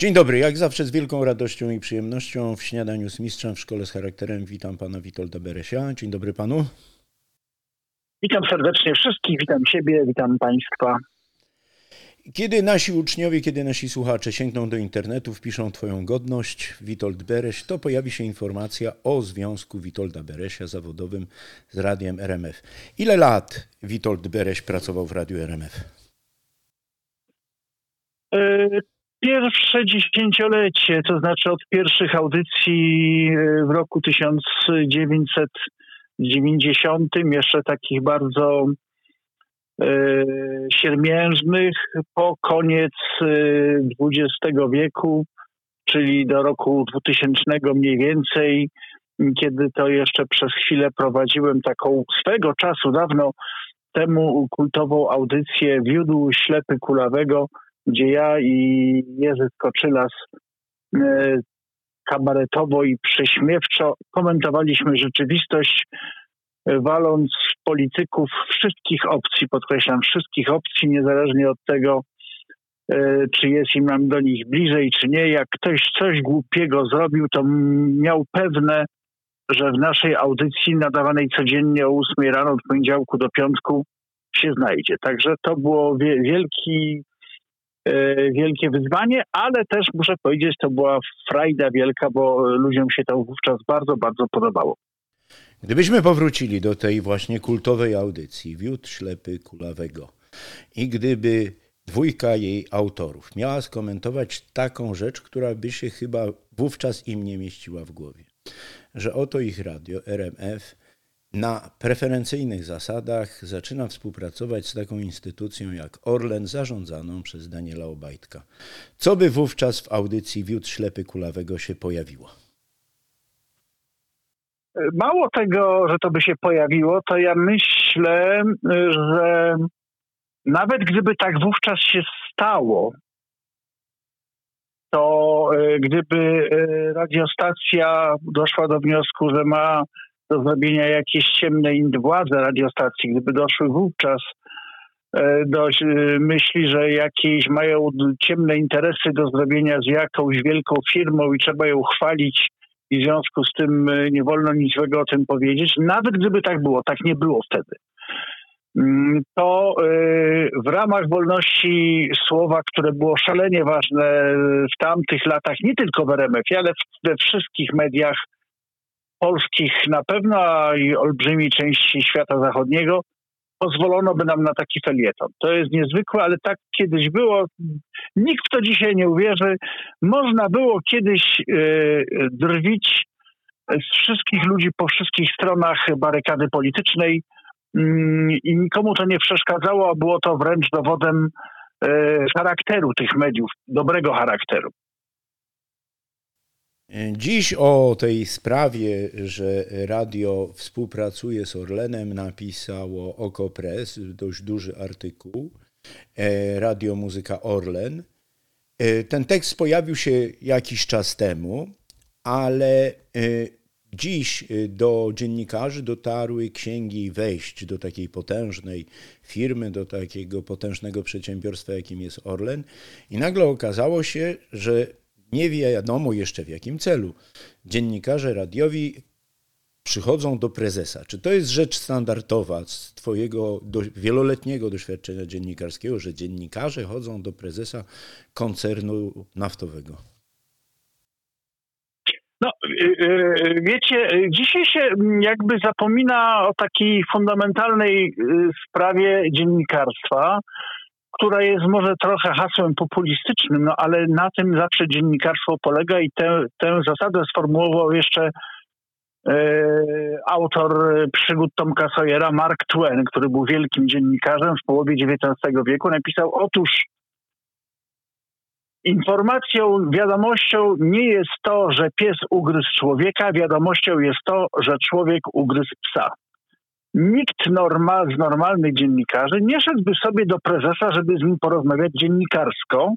Dzień dobry, jak zawsze z wielką radością i przyjemnością w śniadaniu z mistrzem w szkole z charakterem witam pana Witolda Beresia. Dzień dobry panu. Witam serdecznie wszystkich, witam Ciebie, witam Państwa. Kiedy nasi uczniowie, kiedy nasi słuchacze sięgną do internetu, wpiszą Twoją godność, Witold Bereś, to pojawi się informacja o związku Witolda Beresia zawodowym z radiem RMF. Ile lat Witold Bereś pracował w radiu RMF? E, pierwsze dziesięciolecie, to znaczy od pierwszych audycji e, w roku 1990, jeszcze takich bardzo E, siermiężnych po koniec XX e, wieku, czyli do roku 2000 mniej więcej, kiedy to jeszcze przez chwilę prowadziłem taką swego czasu, dawno temu kultową audycję Wiódł Ślepy Kulawego, gdzie ja i Jerzy Skoczylas e, kabaretowo i prześmiewczo komentowaliśmy rzeczywistość waląc polityków wszystkich opcji, podkreślam, wszystkich opcji, niezależnie od tego, e, czy jest im nam do nich bliżej, czy nie. Jak ktoś coś głupiego zrobił, to miał pewne, że w naszej audycji nadawanej codziennie o 8 rano od poniedziałku do piątku się znajdzie. Także to było wielki, e, wielkie wyzwanie, ale też muszę powiedzieć, to była frajda wielka, bo ludziom się to wówczas bardzo, bardzo podobało. Gdybyśmy powrócili do tej właśnie kultowej audycji Wiód Ślepy Kulawego i gdyby dwójka jej autorów miała skomentować taką rzecz, która by się chyba wówczas im nie mieściła w głowie, że oto ich radio RMF na preferencyjnych zasadach zaczyna współpracować z taką instytucją jak Orlen, zarządzaną przez Daniela Obajtka. Co by wówczas w audycji Wiód Ślepy Kulawego się pojawiło? Mało tego, że to by się pojawiło, to ja myślę, że nawet gdyby tak wówczas się stało, to e, gdyby e, radiostacja doszła do wniosku, że ma do zrobienia jakieś ciemne władze radiostacji, gdyby doszły wówczas e, do myśli, że jakieś mają ciemne interesy do zrobienia z jakąś wielką firmą i trzeba ją chwalić i w związku z tym e, nie wolno nic złego o tym powiedzieć. Nawet gdyby tak było, tak nie było wtedy. Mm, to e, w ramach wolności słowa, które było szalenie ważne w tamtych latach, nie tylko w RMF, ale we wszystkich mediach polskich na pewno, a i olbrzymiej części świata zachodniego, pozwolono by nam na taki felieton. To jest niezwykłe, ale tak kiedyś było. Nikt w to dzisiaj nie uwierzy. Można było kiedyś yy, drwić z wszystkich ludzi po wszystkich stronach barykady politycznej yy, i nikomu to nie przeszkadzało, a było to wręcz dowodem yy, charakteru tych mediów, dobrego charakteru. Dziś o tej sprawie, że radio współpracuje z Orlenem, napisało Okopres, dość duży artykuł, e, Radio Muzyka Orlen. E, ten tekst pojawił się jakiś czas temu, ale e, dziś do dziennikarzy dotarły księgi wejść do takiej potężnej firmy, do takiego potężnego przedsiębiorstwa, jakim jest Orlen, i nagle okazało się, że nie wiadomo jeszcze w jakim celu. Dziennikarze radiowi przychodzą do prezesa. Czy to jest rzecz standardowa z Twojego do, wieloletniego doświadczenia dziennikarskiego, że dziennikarze chodzą do prezesa koncernu naftowego? No, y, y, wiecie, dzisiaj się jakby zapomina o takiej fundamentalnej y, sprawie dziennikarstwa, która jest może trochę hasłem populistycznym, no ale na tym zawsze dziennikarstwo polega i tę, tę zasadę sformułował jeszcze e, autor przygód Tomka Sawyera, Mark Twain, który był wielkim dziennikarzem w połowie XIX wieku, napisał otóż Informacją, wiadomością nie jest to, że pies ugryzł człowieka, wiadomością jest to, że człowiek ugryzł psa. Nikt normal, z normalnych dziennikarzy nie szedłby sobie do prezesa, żeby z nim porozmawiać dziennikarsko,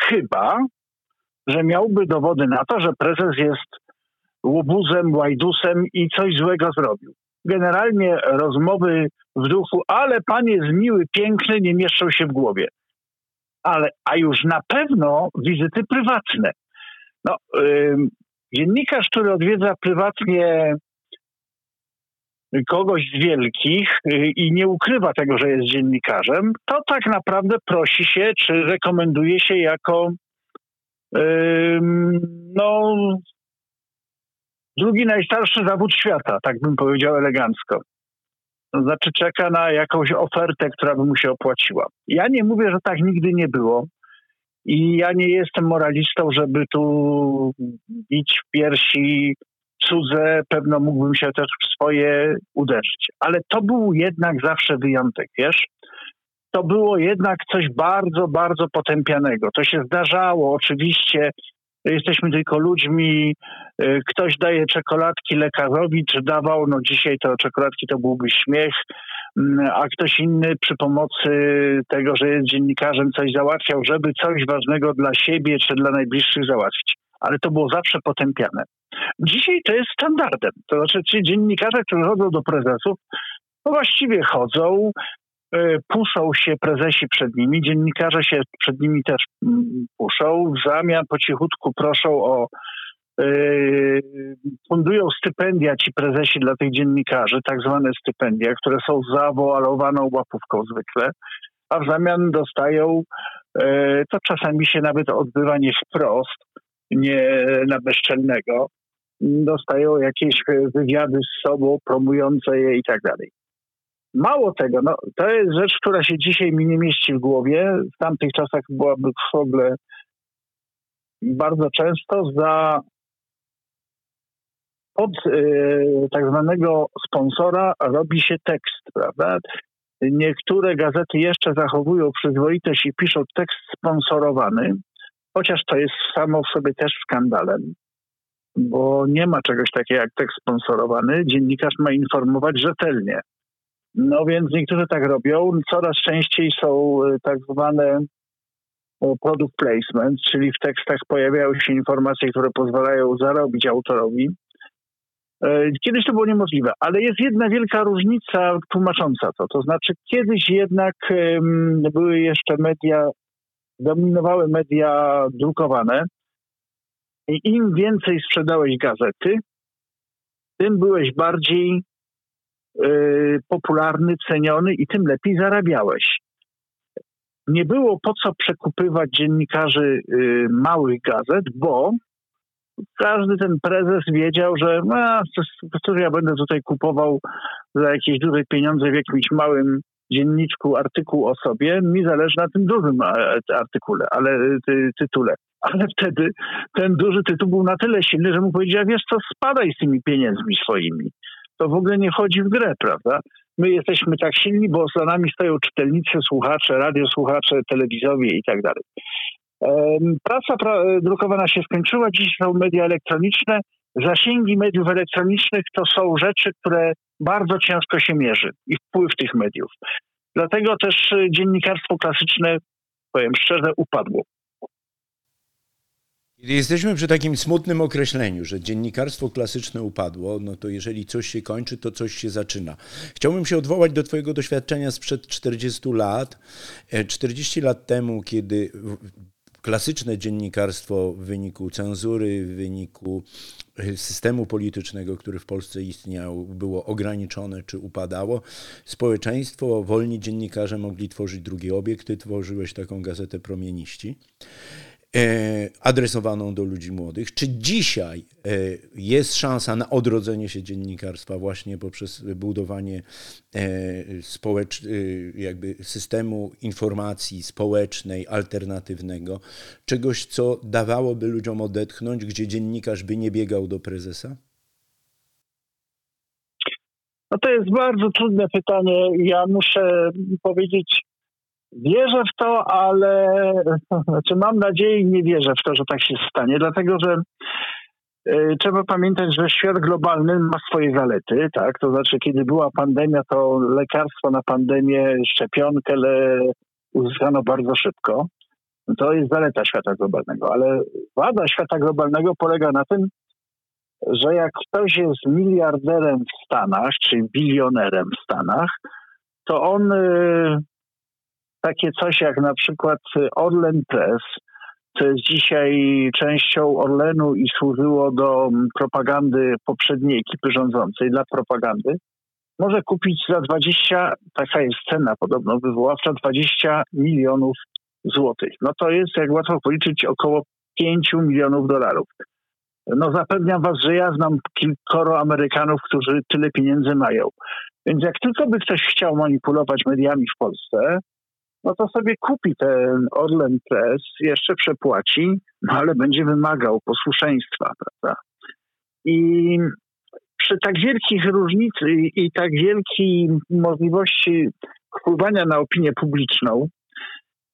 chyba, że miałby dowody na to, że prezes jest łobuzem, łajdusem i coś złego zrobił. Generalnie rozmowy w duchu, ale pan jest miły, piękny, nie mieszczą się w głowie. Ale, a już na pewno wizyty prywatne. No, yy, dziennikarz, który odwiedza prywatnie kogoś z wielkich yy, i nie ukrywa tego, że jest dziennikarzem, to tak naprawdę prosi się, czy rekomenduje się jako yy, no, drugi najstarszy zawód świata, tak bym powiedział elegancko. To znaczy czeka na jakąś ofertę, która by mu się opłaciła. Ja nie mówię, że tak nigdy nie było. I ja nie jestem moralistą, żeby tu bić w piersi cudze, pewno mógłbym się też w swoje uderzyć. Ale to był jednak zawsze wyjątek, wiesz? To było jednak coś bardzo, bardzo potępianego. To się zdarzało oczywiście jesteśmy tylko ludźmi, y, ktoś daje czekoladki lekarzowi, czy dawał, no dzisiaj to czekoladki to byłby śmiech, mm, a ktoś inny przy pomocy tego, że jest dziennikarzem, coś załatwiał, żeby coś ważnego dla siebie czy dla najbliższych załatwić. Ale to było zawsze potępiane. Dzisiaj to jest standardem. To znaczy ci dziennikarze, którzy chodzą do prezesów, to właściwie chodzą, E, puszą się prezesi przed nimi, dziennikarze się przed nimi też mm, puszą, w zamian po cichutku proszą o Yy, fundują stypendia ci prezesi dla tych dziennikarzy, tak zwane stypendia, które są zawoalowaną łapówką zwykle, a w zamian dostają, yy, to czasami się nawet odbywa nie wprost, nie na bezczelnego, dostają jakieś wywiady z sobą promujące je i tak dalej. Mało tego, no, to jest rzecz, która się dzisiaj mi nie mieści w głowie. W tamtych czasach byłaby w ogóle bardzo często za od y, tak zwanego sponsora robi się tekst, prawda? Niektóre gazety jeszcze zachowują przyzwoitość i piszą tekst sponsorowany, chociaż to jest samo w sobie też skandalem, bo nie ma czegoś takiego jak tekst sponsorowany. Dziennikarz ma informować rzetelnie. No więc niektórzy tak robią. Coraz częściej są e, tak zwane product placement, czyli w tekstach pojawiają się informacje, które pozwalają zarobić autorowi. E, kiedyś to było niemożliwe, ale jest jedna wielka różnica tłumacząca to. To znaczy, kiedyś jednak były jeszcze media, dominowały media drukowane i im więcej sprzedałeś gazety, tym byłeś bardziej Y, popularny, ceniony i tym lepiej zarabiałeś. Nie było po co przekupywać dziennikarzy y, małych gazet, bo każdy ten prezes wiedział, że no, cóż ja będę tutaj kupował za jakieś duże pieniądze w jakimś małym dzienniczku artykuł o sobie, mi zależy na tym dużym artykule, ale ty, tytule. Ale wtedy ten duży tytuł był na tyle silny, że mu powiedział, wiesz co, spadaj z tymi pieniędzmi swoimi to w ogóle nie wchodzi w grę, prawda? My jesteśmy tak silni, bo za nami stoją czytelnicy, słuchacze, radiosłuchacze, telewizowie i tak dalej. Praca drukowana się skończyła, dziś są media elektroniczne. Zasięgi mediów elektronicznych to są rzeczy, które bardzo ciężko się mierzy i wpływ tych mediów. Dlatego też y, dziennikarstwo klasyczne, powiem szczerze, upadło. Kiedy jesteśmy przy takim smutnym określeniu, że dziennikarstwo klasyczne upadło, no to jeżeli coś się kończy, to coś się zaczyna. Chciałbym się odwołać do Twojego doświadczenia sprzed 40 lat. 40 e, lat temu, kiedy klasyczne dziennikarstwo w wyniku cenzury, w wyniku systemu politycznego, który w Polsce istniał, było ograniczone czy upadało. Społeczeństwo, wolni dziennikarze mogli tworzyć drugie obiekty. Tworzyłeś taką gazetę Promieniści. E, adresowaną do ludzi młodych. Czy dzisiaj e, jest szansa na odrodzenie się dziennikarstwa właśnie poprzez budowanie e, społecz, jakby systemu informacji społecznej, alternatywnego, czegoś, co dawałoby ludziom odetchnąć, gdzie dziennikarz by nie biegał do prezesa? No to jest bardzo trudne pytanie. Ja muszę powiedzieć Wierzę w to, ale znaczy mam nadzieję i nie wierzę w to, że tak się stanie, dlatego że y, trzeba pamiętać, że świat globalny ma swoje zalety, tak? To znaczy, kiedy była pandemia, to lekarstwo na pandemię, szczepionkę le, uzyskano bardzo szybko. To jest zaleta świata globalnego, ale wada świata globalnego polega na tym, że jak ktoś jest miliarderem w Stanach, czy bilionerem w Stanach, to on y, takie coś jak na przykład Orlen Press, co jest dzisiaj częścią Orlenu i służyło do propagandy poprzedniej ekipy rządzącej, dla propagandy, może kupić za 20, taka jest cena podobno wywoławcza, 20 milionów złotych. No to jest, jak łatwo policzyć, około 5 milionów dolarów. No zapewniam was, że ja znam kilkoro Amerykanów, którzy tyle pieniędzy mają. Więc jak tylko by ktoś chciał manipulować mediami w Polsce, no to sobie kupi ten Orlen Press, jeszcze przepłaci, no ale będzie wymagał posłuszeństwa, prawda? I przy tak wielkich różnic i tak wielkiej możliwości wpływania na opinię publiczną,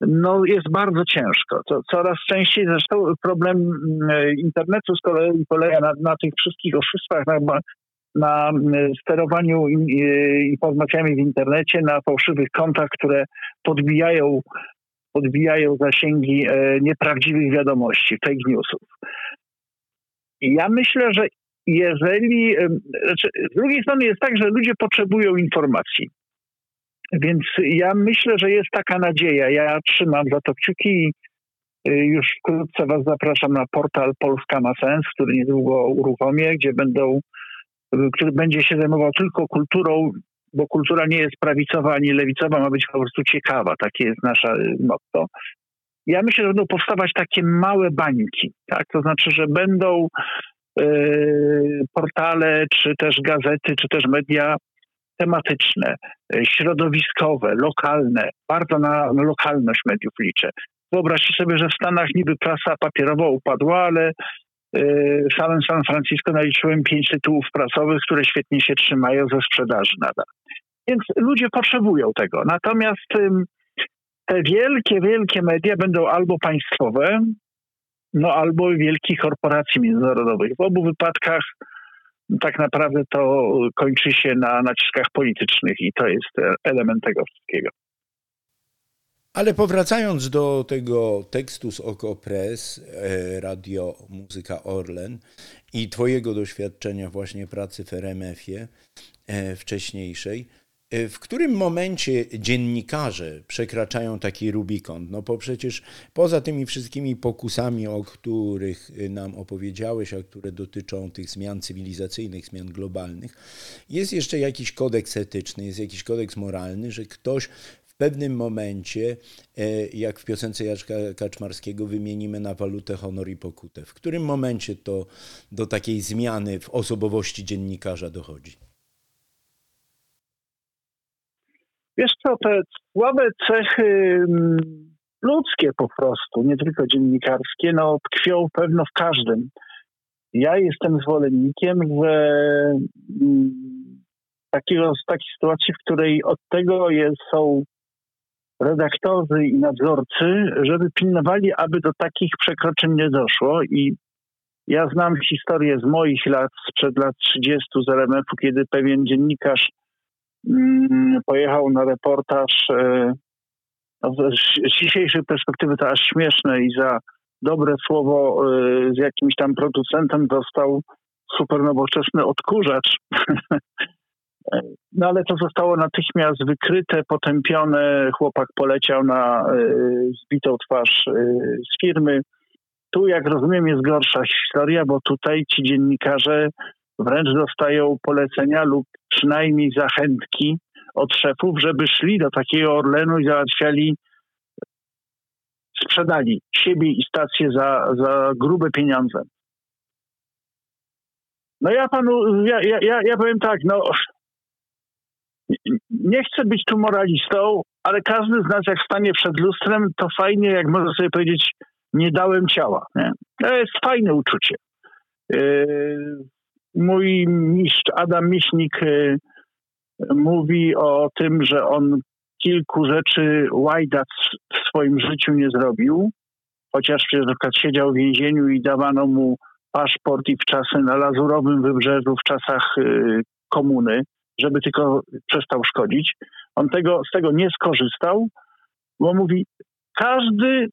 no jest bardzo ciężko. To coraz częściej zresztą problem mm, internetu z kolei polega na, na tych wszystkich oszustwach, na, na sterowaniu informacjami w internecie, na fałszywych kontach, które podbijają, podbijają zasięgi e, nieprawdziwych wiadomości, fake newsów. Ja myślę, że jeżeli, znaczy, z drugiej strony jest tak, że ludzie potrzebują informacji. Więc ja myślę, że jest taka nadzieja. Ja trzymam za to kciuki i już wkrótce Was zapraszam na portal Polska ma sens, który niedługo uruchomię, gdzie będą, który będzie się zajmował tylko kulturą, bo kultura nie jest prawicowa ani lewicowa, ma być po prostu ciekawa. Takie jest nasza y, motto. Ja myślę, że będą powstawać takie małe bańki, tak? To znaczy, że będą yy, portale, czy też gazety, czy też media tematyczne, e, środowiskowe, lokalne. Bardzo na lokalność mediów liczę. Wyobraźcie sobie, że w Stanach niby prasa papierowa upadła, ale samym San Francisco naliczyłem pięć tytułów prasowych, które świetnie się trzymają ze sprzedaży nadal. Więc ludzie potrzebują tego. Natomiast te wielkie, wielkie media będą albo państwowe, no albo wielkich korporacji międzynarodowych. W obu wypadkach tak naprawdę to kończy się na naciskach politycznych i to jest element tego wszystkiego. Ale powracając do tego tekstu z Oko Press, e, Radio Muzyka Orlen i Twojego doświadczenia właśnie pracy w RMF-ie e, wcześniejszej, E, w którym momencie dziennikarze przekraczają taki Rubikon? No bo przecież poza tymi wszystkimi pokusami, o których nam opowiedziałeś, a które dotyczą tych zmian cywilizacyjnych, zmian globalnych, jest jeszcze jakiś kodeks etyczny, jest jakiś kodeks moralny, że ktoś pewnym momencie, e, jak w piosence Jacka Kaczmarskiego, wymienimy na walutę honor i pokutę. W którym momencie to do takiej zmiany w osobowości dziennikarza dochodzi? Wiesz co, te słabe cechy mm, ludzkie po prostu, nie tylko dziennikarskie, no tkwią pewno w każdym. Ja jestem zwolennikiem, że mm, takiego, takiej sytuacji, w której od tego jest, są redaktorzy i nadzorcy, żeby pilnowali, aby do takich przekroczeń nie doszło. I ja znam historię z moich lat, sprzed lat 30 z RMF-u, kiedy pewien dziennikarz Mm, pojechał na reportaż. E, no, z dzisiejszej perspektywy to aż śmieszne i za dobre słowo e, z jakimś tam producentem dostał super nowoczesny odkurzacz. No ale to zostało natychmiast wykryte, potępione. Chłopak poleciał na e, zbitą twarz z firmy. Tu, jak rozumiem, jest gorsza historia, bo tutaj ci dziennikarze wręcz dostają polecenia lub przynajmniej zachętki od szefów, żeby szli do takiego Orlenu i załatwiali, sprzedali siebie i stację za, za grube pieniądze. No ja panu, ja, ja, ja powiem tak, no nie chcę być tu moralistą, ale każdy z nas jak stanie przed lustrem, to fajnie, jak można sobie powiedzieć, nie dałem ciała. Nie? To jest fajne uczucie. Yy, mój mistrz Adam Miśnik y, mówi o tym, że on kilku rzeczy Łajdac w swoim życiu nie zrobił, chociaż na przykład siedział w więzieniu i dawano mu paszport i w czasy na Lazurowym Wybrzeżu w czasach y, komuny, żeby tylko przestał szkodzić. On tego, z tego nie skorzystał, bo mówi, każdy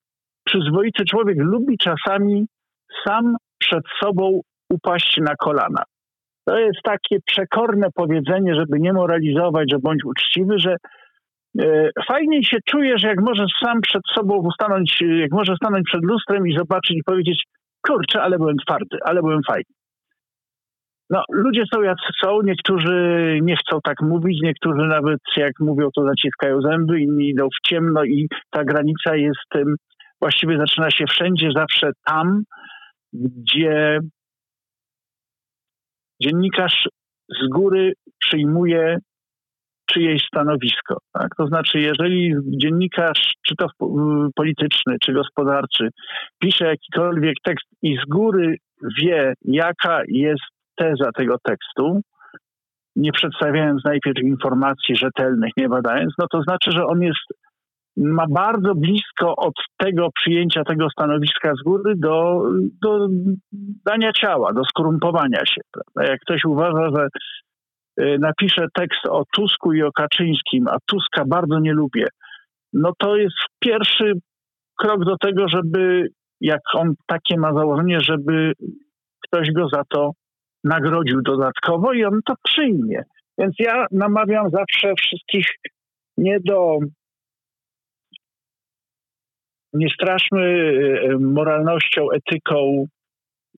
przyzwoity człowiek lubi czasami sam przed sobą upaść na kolana. To jest takie przekorne powiedzenie, żeby nie moralizować, że bądź uczciwy, że e, fajniej się czujesz, jak możesz sam przed sobą stanąć, jak możesz stanąć przed lustrem i zobaczyć i powiedzieć, kurczę, ale byłem twardy, ale byłem fajny. No, ludzie są jacy są, niektórzy nie chcą tak mówić, niektórzy nawet jak mówią, to zaciskają zęby, inni idą w ciemno i ta granica jest, właściwie zaczyna się wszędzie, zawsze tam, gdzie dziennikarz z góry przyjmuje czyjeś stanowisko. Tak? To znaczy, jeżeli dziennikarz, czy to polityczny, czy gospodarczy, pisze jakikolwiek tekst i z góry wie, jaka jest teza tego tekstu, nie przedstawiając najpierw informacji rzetelnych, nie badając, no to znaczy, że on jest ma bardzo blisko od tego przyjęcia tego stanowiska z góry do, do dania ciała, do skorumpowania się. Prawda? Jak ktoś uważa, że y, napisze tekst o Tusku i o Kaczyńskim, a Tuska bardzo nie lubię, no to jest pierwszy krok do tego, żeby, jak on takie ma założenie, żeby ktoś go za to nagrodził dodatkowo i on to przyjmie. Więc ja namawiam zawsze wszystkich nie do nie straszmy e, moralnością, etyką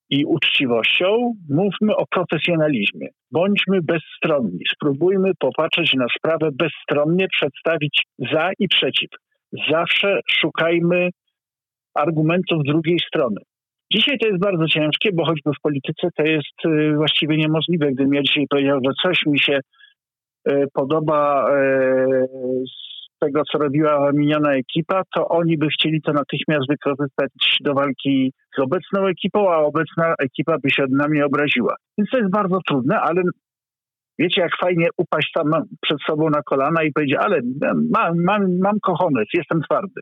i uczciwością, mówmy o profesjonalizmie. Bądźmy bezstronni. Spróbujmy popatrzeć na sprawę bezstronnie, przedstawić za i przeciw. Zawsze szukajmy argumentów drugiej strony. Dzisiaj to jest bardzo ciężkie, bo choćby w polityce to jest e, właściwie niemożliwe. Gdybym ja dzisiaj powiedział, że coś mi się e, podoba tego, co robiła miniona ekipa, to oni by chcieli to natychmiast wykorzystać do walki z obecną ekipą, a obecna ekipa by się na mnie obraziła. Więc to jest bardzo trudne, ale wiecie, jak fajnie upaść tam przed sobą na kolana i powiedzieć, ale mam, mam, mam kochones, jestem twardy.